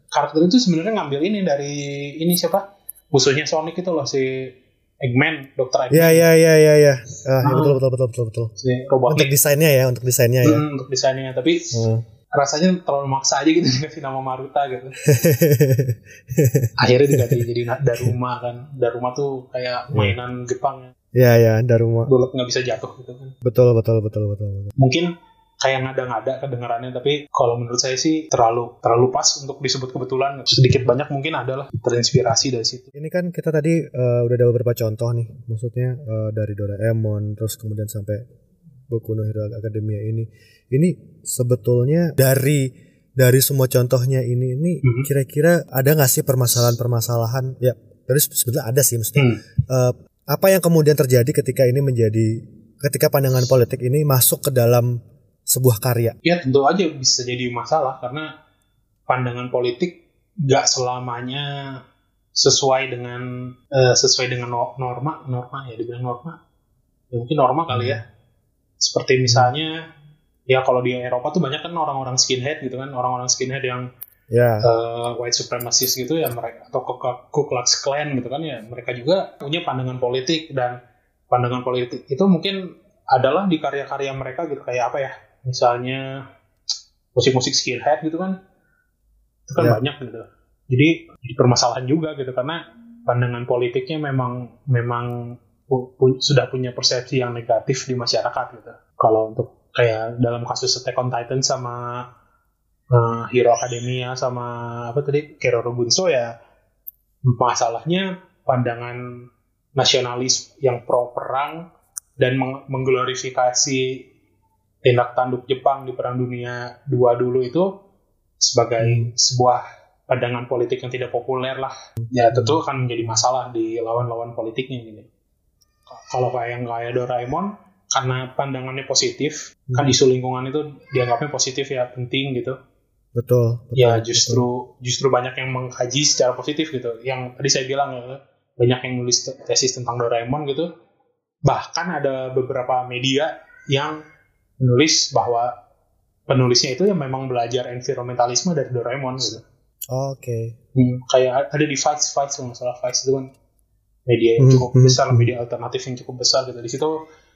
Karakter itu sebenarnya ngambil ini dari ini siapa? Musuhnya Sonic itu loh si Eggman, Dr. Eggman. Iya iya iya iya ya. Ah, ya betul betul betul betul betul. Si robotnya Untuk desainnya ya, untuk desainnya ya. Hmm, untuk desainnya, tapi Hmm. rasanya terlalu maksa aja gitu *laughs* dikasih nama Maruta gitu. *laughs* Akhirnya diganti jadi Daruma kan. Daruma tuh kayak mainan Jepang Iya ya, Daruma. bulat nggak bisa jatuh gitu kan. Betul betul betul betul. betul. Mungkin kayak ngada-ngada kedengarannya tapi kalau menurut saya sih terlalu terlalu pas untuk disebut kebetulan sedikit banyak mungkin adalah terinspirasi dari situ Ini kan kita tadi eh, udah ada beberapa contoh nih, maksudnya eh, dari Doraemon, terus kemudian sampai Boku no Hero Academia ini. Ini sebetulnya dari dari semua contohnya ini, ini Mhm. kira-kira ada nggak sih permasalahan-permasalahan? Ya, dari sebenarnya ada sih, maksudnya Hmm. eh, apa yang kemudian terjadi ketika ini menjadi ketika pandangan politik ini masuk ke dalam sebuah karya. ya tentu aja bisa jadi masalah karena pandangan politik nggak selamanya sesuai dengan eh, sesuai dengan no- norma norma ya dibilang norma. Ya mungkin norma kali ya. Seperti misalnya ya kalau di Eropa tuh banyak kan orang-orang skinhead gitu kan orang-orang skinhead yang Ya, eh, white supremacist gitu ya mereka atau Ku Klux Klan gitu kan ya mereka juga punya pandangan politik dan pandangan politik itu mungkin adalah di karya-karya mereka gitu kayak apa ya misalnya musik-musik skinhead gitu kan itu kan Ya. banyak gitu jadi jadi permasalahan juga gitu karena pandangan politiknya memang memang pu- pu- sudah punya persepsi yang negatif di masyarakat gitu kalau untuk kayak dalam kasus Attack on Titan sama eh, Hero Academia sama apa tadi Keroro Bunso ya masalahnya pandangan nasionalis yang pro perang dan meng- mengglorifikasi tindak tanduk Jepang di Perang Dunia II dulu itu sebagai sebuah pandangan politik yang tidak populer lah. Ya tentu akan menjadi masalah di lawan-lawan politiknya gitu kalau kayak yang kayak Doraemon karena pandangannya positif kan Hmm. isu lingkungan itu dianggapnya positif ya penting gitu. Betul, betul ya betul. justru justru banyak yang mengkaji secara positif gitu. Yang tadi saya bilang ya banyak yang nulis tesis tentang Doraemon gitu. Bahkan ada beberapa media yang menulis bahwa penulisnya itu yang memang belajar environmentalisme dari Doraemon gitu oke Hmm, kayak ada di Vice Vice kalau salah Vice itu kan media yang Hmm, cukup hmm, besar hmm. media alternatif yang cukup besar gitu di situ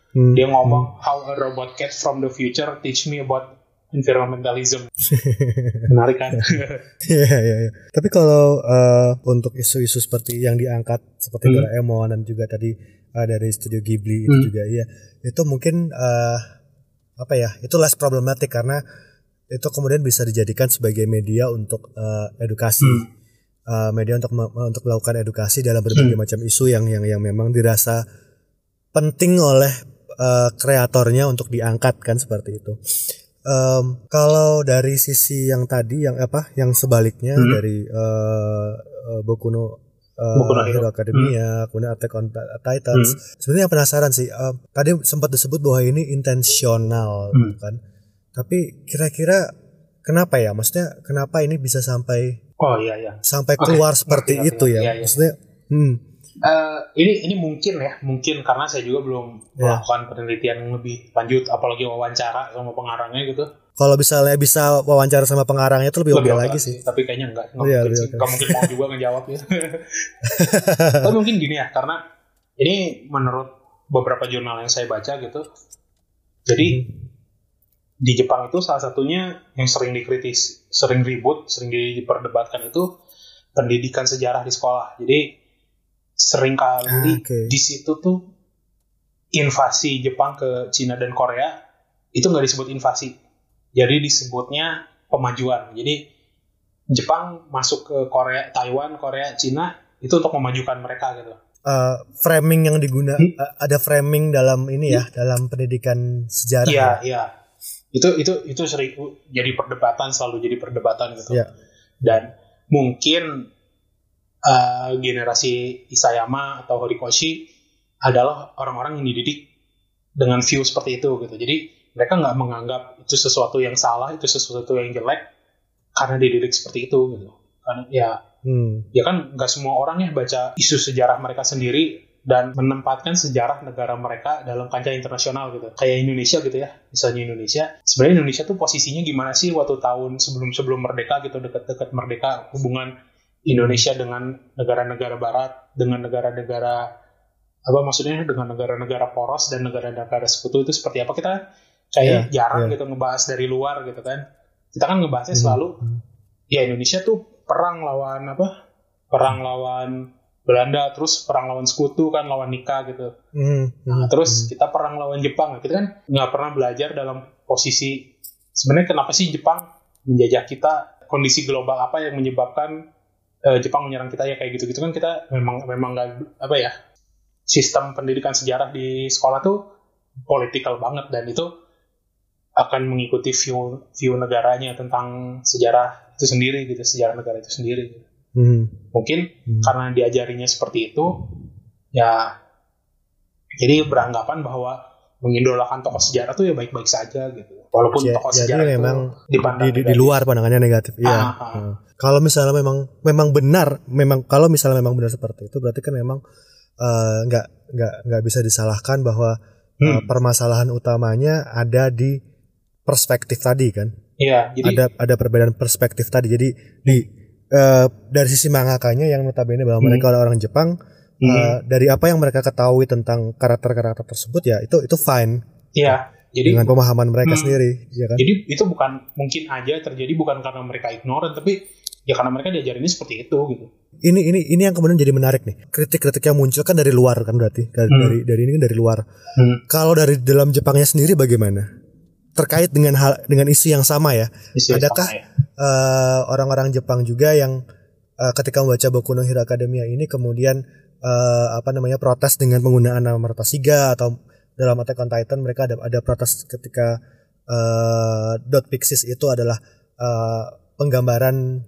Hmm, dia ngomong how a robot cat from the future teach me about environmentalism *laughs* menarik kan *laughs* Iya, iya, iya. Tapi kalau eh, untuk isu-isu seperti yang diangkat seperti Hmm. Doraemon dan juga tadi eh, dari Studio Ghibli itu Hmm. juga iya. Itu mungkin eh, apa ya? Itu less problematic karena itu kemudian bisa dijadikan sebagai media untuk eh, edukasi. Hmm. Eh, media untuk untuk melakukan edukasi dalam berbagai Hmm. macam isu yang yang yang memang dirasa penting oleh eh, kreatornya untuk diangkat kan seperti itu. Em, kalau dari sisi yang tadi yang apa yang sebaliknya Hmm. dari eh eh, Boku eh, no Hero. Academia, kemudian Attack on Ti- Titans. Sebenarnya penasaran sih. em, tadi sempat disebut bahwa ini intensional, Hmm. gitu kan? Tapi kira-kira kenapa ya? Maksudnya kenapa ini bisa sampai oh iya iya sampai keluar seperti ngerti, itu ya? iya, iya. Maksudnya, hmm, Eh, ini ini mungkin ya mungkin karena saya juga belum Ya. melakukan penelitian yang lebih lanjut apalagi wawancara sama pengarangnya gitu kalau misalnya bisa wawancara sama pengarangnya itu lebih oke oke lagi sih. tapi kayaknya enggak. Nggak Iya, mungkin, lebih mau juga ngejawab ya. *laughs* Tapi mungkin gini ya karena ini menurut beberapa jurnal yang saya baca gitu jadi Hmm. di Jepang itu salah satunya yang sering dikritis sering ribut sering diperdebatkan itu pendidikan sejarah di sekolah. Jadi sering kali Ah, Oke. di situ tuh invasi Jepang ke Cina dan Korea itu nggak disebut invasi jadi disebutnya pemajuan jadi Jepang masuk ke Korea Taiwan Korea Cina itu untuk memajukan mereka gitu Eh, framing yang diguna Hmm. eh, ada framing dalam ini ya dalam pendidikan sejarah. iya ya? iya itu itu itu sering jadi perdebatan selalu jadi perdebatan gitu Iya. dan mungkin eh, generasi Isayama atau Horikoshi adalah orang-orang yang dididik dengan view seperti itu gitu. Jadi mereka nggak menganggap itu sesuatu yang salah, itu sesuatu yang jelek karena dididik seperti itu gitu. Karena ya Hmm. ya kan nggak semua orang ya baca isu sejarah mereka sendiri dan menempatkan sejarah negara mereka dalam kancah internasional gitu. Kayak Indonesia gitu ya, misalnya Indonesia. Sebenarnya Indonesia tuh posisinya gimana sih waktu tahun sebelum sebelum merdeka gitu dekat-dekat merdeka hubungan Indonesia dengan negara-negara Barat, dengan negara-negara apa maksudnya dengan negara-negara poros dan negara-negara sekutu itu seperti apa kita kayak Iya, jarang iya. gitu ngebahas dari luar gitu kan. Kita kan ngebahasnya Hmm. selalu Hmm. ya Indonesia tuh perang lawan apa? Perang lawan Belanda, terus perang lawan sekutu kan lawan Nika gitu. Hmm. Nah, Hmm. terus kita perang lawan Jepang. Kita kan nggak pernah belajar dalam posisi sebenarnya kenapa sih Jepang menjajah kita? Kondisi global apa yang menyebabkan eh, Jepang menyerang kita ya kayak gitu-gitu kan kita memang memang nggak apa ya sistem pendidikan sejarah di sekolah tuh politikal banget dan itu akan mengikuti view view negaranya tentang sejarah itu sendiri gitu sejarah negara itu sendiri Hmm. mungkin Hmm. karena diajarinya seperti itu ya jadi beranggapan bahwa mengidolakan tokoh sejarah tuh ya baik-baik saja gitu walaupun Ja- tokoh jadi sejarah memang itu di, di, di luar pandangannya negatif. Iya. Ah, ah. Hmm. Kalau misalnya memang memang benar, memang kalau misalnya memang benar seperti itu, berarti kan memang eh, nggak nggak nggak bisa disalahkan bahwa eh, Hmm. permasalahan utamanya ada di perspektif tadi kan. Iya, jadi ada ada perbedaan perspektif tadi. Jadi di eh, dari sisi mangakanya yang notabene bahwa Hmm. mereka adalah orang Jepang, hmm, eh, dari apa yang mereka ketahui tentang karakter-karakter tersebut ya itu itu fine iya, jadi dengan pemahaman mereka Hmm. sendiri, ya kan? jadi itu bukan mungkin aja terjadi bukan karena mereka ignorant tapi ya karena mereka diajarinnya seperti itu gitu. ini ini ini yang kemudian jadi menarik nih kritik-kritik yang muncul kan dari luar kan berarti dari Hmm. dari, dari ini kan dari luar Hmm. kalau dari dalam Jepangnya sendiri bagaimana terkait dengan hal dengan isu yang sama ya Isu Adakah sama ya. eh, orang-orang Jepang juga yang eh, ketika membaca Boku no Hero Academia ini kemudian eh, apa namanya protes dengan penggunaan nama Martasiga atau dalam Attack on Titan mereka ada ada protes ketika eh, dot pixis itu adalah eh, penggambaran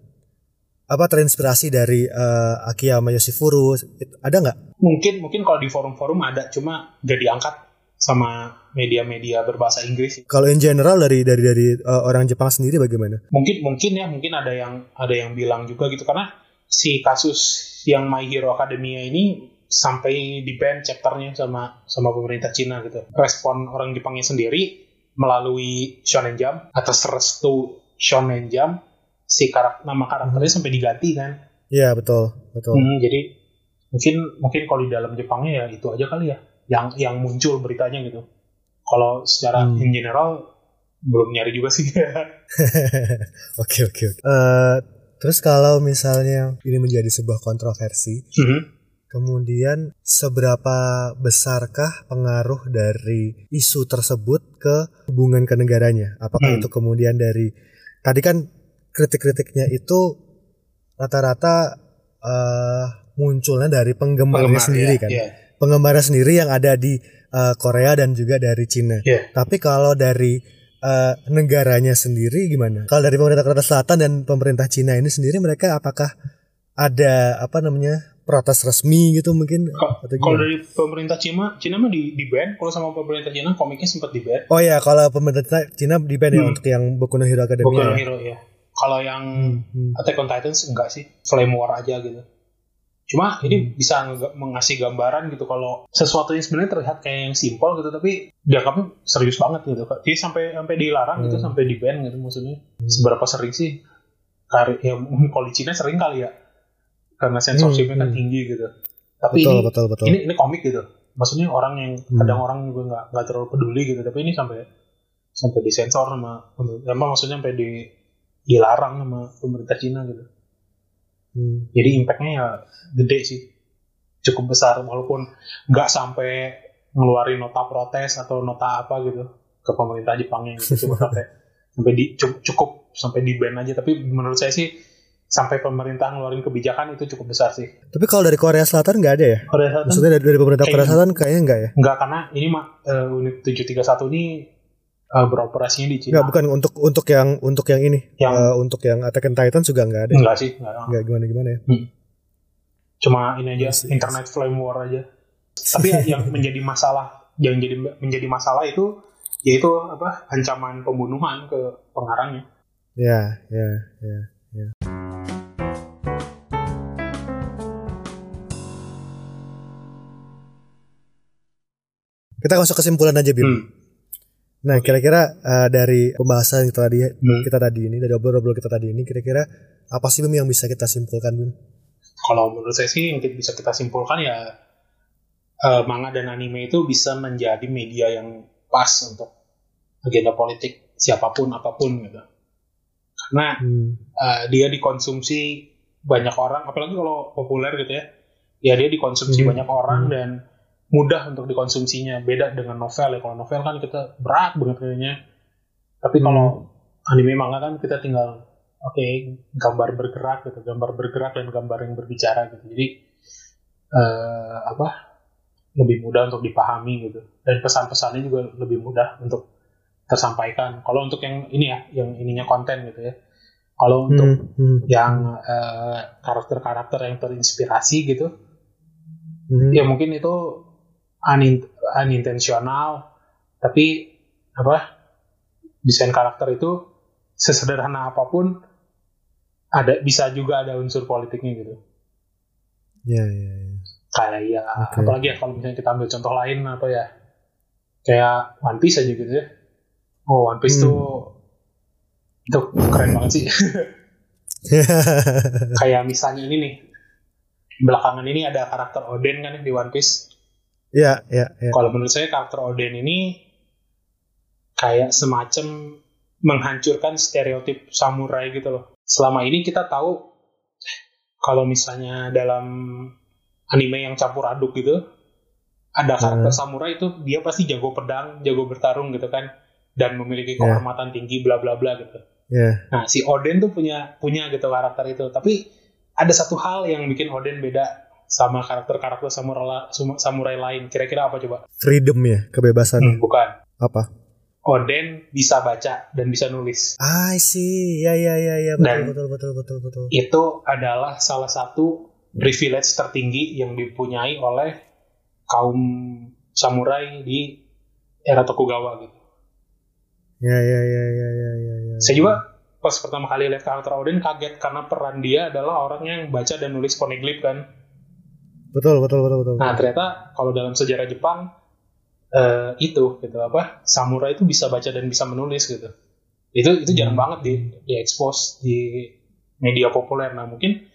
apa terinspirasi dari uh, Akiyama Yoshifuru ada nggak? Mungkin mungkin kalau di forum-forum ada cuma gak diangkat sama media-media berbahasa Inggris. Kalau in general dari dari dari uh, orang Jepang sendiri bagaimana? Mungkin mungkin ya mungkin ada yang ada yang bilang juga gitu karena si kasus yang My Hero Academia ini sampai di ban chapternya sama sama pemerintah Cina gitu. Respon orang Jepangnya sendiri melalui Shonen Jump atas restu Shonen Jump si karakter nama karakternya hmm. sampai diganti kan iya betul betul hmm, jadi mungkin mungkin kalau di dalam Jepangnya ya itu aja kali ya yang yang muncul beritanya gitu kalau secara hmm. in general belum nyari juga sih *laughs* oke oke oke eh, terus kalau misalnya ini menjadi sebuah kontroversi hmm. kemudian seberapa besarkah pengaruh dari isu tersebut ke hubungan kenegaranya apakah hmm. itu kemudian dari tadi kan kritik-kritiknya itu rata-rata uh, munculnya dari penggemarnya Penggemar, sendiri ya, kan. Yeah. Penggemarnya sendiri yang ada di uh, Korea dan juga dari Cina. Yeah. Tapi kalau dari uh, negaranya sendiri gimana? Kalau dari pemerintah Korea Selatan dan pemerintah Cina ini sendiri mereka apakah ada apa namanya protes resmi gitu mungkin kalau dari pemerintah Cina Cina mah di di ban kalau sama pemerintah Cina komiknya sempat di ban oh ya kalau pemerintah Cina di ban ya hmm. ya untuk yang Boku no Hero Academia Boku no ya? Hero ya kalau yang hmm. Attack on Titans enggak sih, Flame War aja gitu. Cuma hmm. ini bisa mengasih gambaran gitu kalau sesuatu yang sebenarnya terlihat kayak yang simpel gitu tapi dianggapnya serius banget gitu. Jadi sampai sampai dilarang gitu, hmm. gitu, sampai di ban gitu maksudnya. Hmm. Seberapa sering sih? Kari, ya kalau di Cina sering kali ya. Karena sensorshipnya hmm. kan hmm. tinggi gitu. Tapi betul, ini, betul, betul. ini ini komik gitu. Maksudnya orang yang hmm. kadang orang juga nggak nggak terlalu peduli gitu. Tapi ini sampai sampai disensor sama, emang maksudnya sampai di dilarang sama pemerintah Cina gitu. Hmm. Jadi impactnya ya gede sih, cukup besar walaupun nggak sampai ngeluarin nota protes atau nota apa gitu ke pemerintah Jepangnya gitu cuma *laughs* sampai sampai di cukup, cukup sampai di ban aja tapi menurut saya sih sampai pemerintah ngeluarin kebijakan itu cukup besar sih. Tapi kalau dari Korea Selatan nggak ada ya? Korea Selatan. Maksudnya dari, dari pemerintah Korea Selatan kayaknya nggak ya? Nggak karena ini mah uh, unit 731 ini uh, beroperasinya di Cina. Enggak, bukan untuk untuk yang untuk yang ini. Yang uh, untuk yang Attack on Titan juga enggak ada. Enggak sih, enggak. Enggak gimana gimana ya. Hmm. Cuma ini aja yes, internet yes. flame war aja. Tapi yang menjadi masalah yang jadi menjadi masalah itu yaitu apa? ancaman pembunuhan ke pengarangnya. Ya, ya, ya, ya. Kita masuk kesimpulan aja, Bim. Hmm. Nah, kira-kira uh, dari pembahasan kita tadi hmm. kita tadi ini dari obrol-obrol kita tadi ini kira-kira apa sih Bim yang bisa kita simpulkan Bim? Kalau menurut saya sih yang bisa kita simpulkan ya uh, manga dan anime itu bisa menjadi media yang pas untuk agenda politik siapa pun apa pun gitu. Karena hmm. uh, dia dikonsumsi banyak orang, apalagi kalau populer gitu ya. Ya dia dikonsumsi hmm. banyak orang hmm. dan mudah untuk dikonsumsinya. Beda dengan novel ya. Kalau novel kan kita berat banget kayaknya. Tapi hmm. kalau anime manga kan kita tinggal oke okay, gambar bergerak gitu. Gambar bergerak dan gambar yang berbicara gitu. Jadi uh, apa lebih mudah untuk dipahami gitu. Dan pesan-pesannya juga lebih mudah untuk tersampaikan. Kalau untuk yang ini ya yang ininya konten gitu ya. Kalau untuk hmm, hmm. yang uh, karakter-karakter yang terinspirasi gitu hmm. ya mungkin itu un unintensional tapi apa desain karakter itu sesederhana apa pun ada bisa juga ada unsur politiknya gitu. Iya iya. Ya. Kayak ya okay. apalagi ya kalau misalnya kita ambil contoh lain apa ya kayak One Piece aja gitu ya. Oh One Piece hmm. tuh itu keren banget sih. *laughs* kayak misalnya ini nih belakangan ini ada karakter Oden kan di One Piece Iya, iya, iya. Kalau menurut saya karakter Oden ini kayak semacam menghancurkan stereotip samurai gitu loh. Selama ini kita tahu kalau misalnya dalam anime yang campur aduk gitu, ada karakter hmm. samurai itu dia pasti jago pedang, jago bertarung gitu kan, dan memiliki iya. kehormatan yeah. tinggi bla bla bla gitu. Yeah. Nah si Oden tuh punya punya gitu karakter itu, tapi ada satu hal yang bikin Oden beda sama karakter-karakter samurai, samurai lain. Kira-kira apa coba? Freedom ya, kebebasan. Hmm, bukan. Apa? Oden bisa baca dan bisa nulis. I see. Ya ya ya ya betul Dan- betul betul betul betul. Itu adalah salah satu privilege tertinggi yang dipunyai oleh kaum samurai di era Tokugawa gitu. Ya ya ya ya ya ya ya. Saya juga pas pertama kali lihat karakter Oden kaget karena peran dia adalah orang yang baca dan nulis poneglyph kan. Betul betul betul betul. Nah ternyata kalau dalam sejarah Jepang eh, itu gitu apa samurai itu bisa baca dan bisa menulis gitu. Itu itu jarang banget di di expose di media populer. Nah mungkin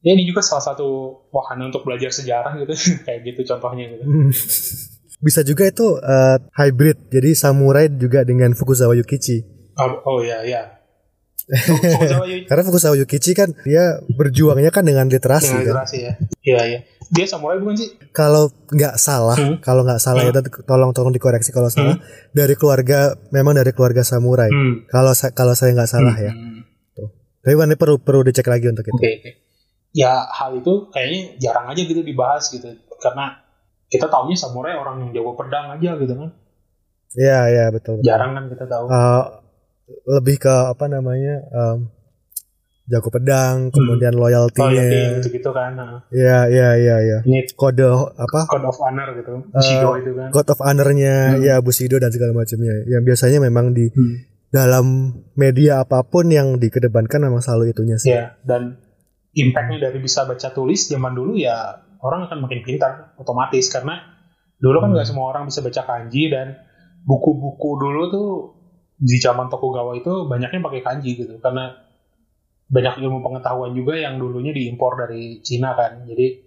ya ini juga salah satu wahana untuk belajar sejarah gitu *laughs* kayak gitu contohnya gitu. Hmm. Bisa juga itu eh, hybrid. Jadi samurai juga dengan Fukuzawa Yukichi. Oh, oh ya ya. Karena Fukuzawa Yukichi kan dia berjuangnya kan dengan literasi dengan kan. literasi ya. Iya iya. Dia samurai bukan sih? Kalau nggak salah, Hmm. kalau nggak salah ya, dan tolong tolong dikoreksi kalau salah. Dari keluarga, memang dari keluarga samurai. Hmm. Kalau kalau saya nggak salah ya. Hmm. Tapi ini perlu perlu dicek lagi untuk itu. Oke, oke. Ya hal itu kayaknya jarang aja gitu dibahas gitu. Karena kita taunya samurai orang yang jago pedang aja gitu kan. Iya iya betul. betul. Jarang kan kita tahu. Eh, lebih ke apa namanya em, jago pedang, kemudian Oh, ya, loyalty-nya. gitu-gitu kan. Nah, Iya iya iya iya. Ini Kode apa? code of honor gitu. Eh, Bushido itu kan. God of Honor-nya, Hmm. ya Bushido dan segala macamnya. Yang biasanya memang di Hmm. dalam media apa pun yang dikedepankan memang selalu itunya sih. Ya, dan impactnya dari bisa baca tulis zaman dulu ya orang akan makin pintar otomatis karena dulu kan Hmm. nggak semua orang bisa baca kanji dan buku-buku dulu tuh di zaman Tokugawa itu banyaknya pakai kanji gitu karena banyak ilmu pengetahuan juga yang dulunya diimpor dari Cina kan jadi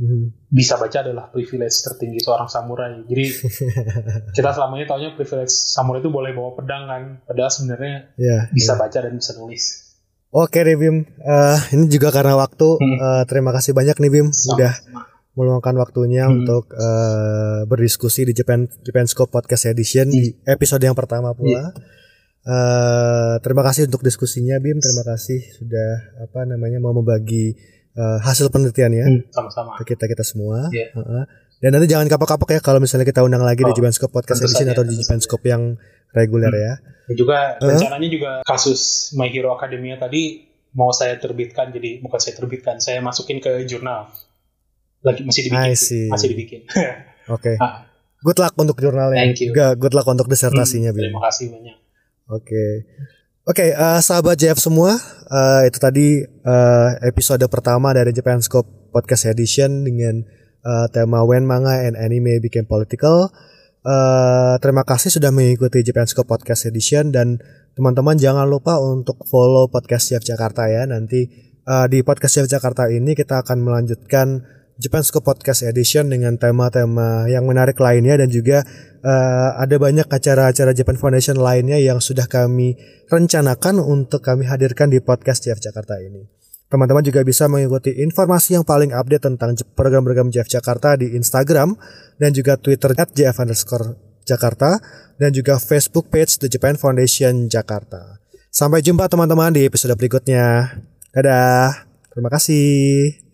Hmm. bisa baca adalah privilege tertinggi seorang samurai jadi *laughs* kita selama ini taunya privilege samurai itu boleh bawa pedang kan padahal sebenarnya Ya. bisa baca dan bisa nulis Oke nih Bim, Eh, ini juga karena waktu. Hmm. eh, terima kasih banyak nih Bim, udah Sama-sama. Meluangkan waktunya Hmm. untuk eh, berdiskusi di Japan Japan Scope Podcast Edition di episode yang pertama pula. Eh, terima kasih untuk diskusinya Bim, terima kasih sudah apa namanya mau membagi eh, hasil penelitiannya Hmm, sama-sama ke kita kita semua. Iya. Heeh. Dan nanti jangan kapok-kapok ya kalau misalnya kita undang lagi di Oh, Japan Scope Podcast Edition atau di Japan. Scope yang reguler ya. Dan juga Huh? rencananya juga kasus My Hero Academia tadi mau saya terbitkan jadi bukan saya terbitkan saya masukin ke jurnal lagi masih dibikin masih dibikin *laughs* Oke. Ah. Good luck untuk jurnalnya. Thank you. Juga good luck untuk disertasinya Hmm, Bim. terima kasih banyak Oke. Oke, eh, sahabat JF semua, eh, itu tadi eh, episode pertama dari Japan Scope Podcast Edition dengan eh, tema When Manga and Anime Became Political. Eh, terima kasih sudah mengikuti Japan Scope Podcast Edition dan teman-teman jangan lupa untuk follow podcast JF Jakarta ya. Nanti eh, di podcast JF Jakarta ini kita akan melanjutkan Japan Scope Podcast Edition dengan tema-tema yang menarik lainnya dan juga eh, ada banyak acara-acara Japan Foundation lainnya yang sudah kami rencanakan untuk kami hadirkan di podcast JF Jakarta ini. Teman-teman juga bisa mengikuti informasi yang paling update tentang program-program JF Jakarta di Instagram dan juga Twitter at JF underscore Jakarta dan juga Facebook page The Japan Foundation Jakarta. Sampai jumpa teman-teman di episode berikutnya. Dadah. Terima kasih.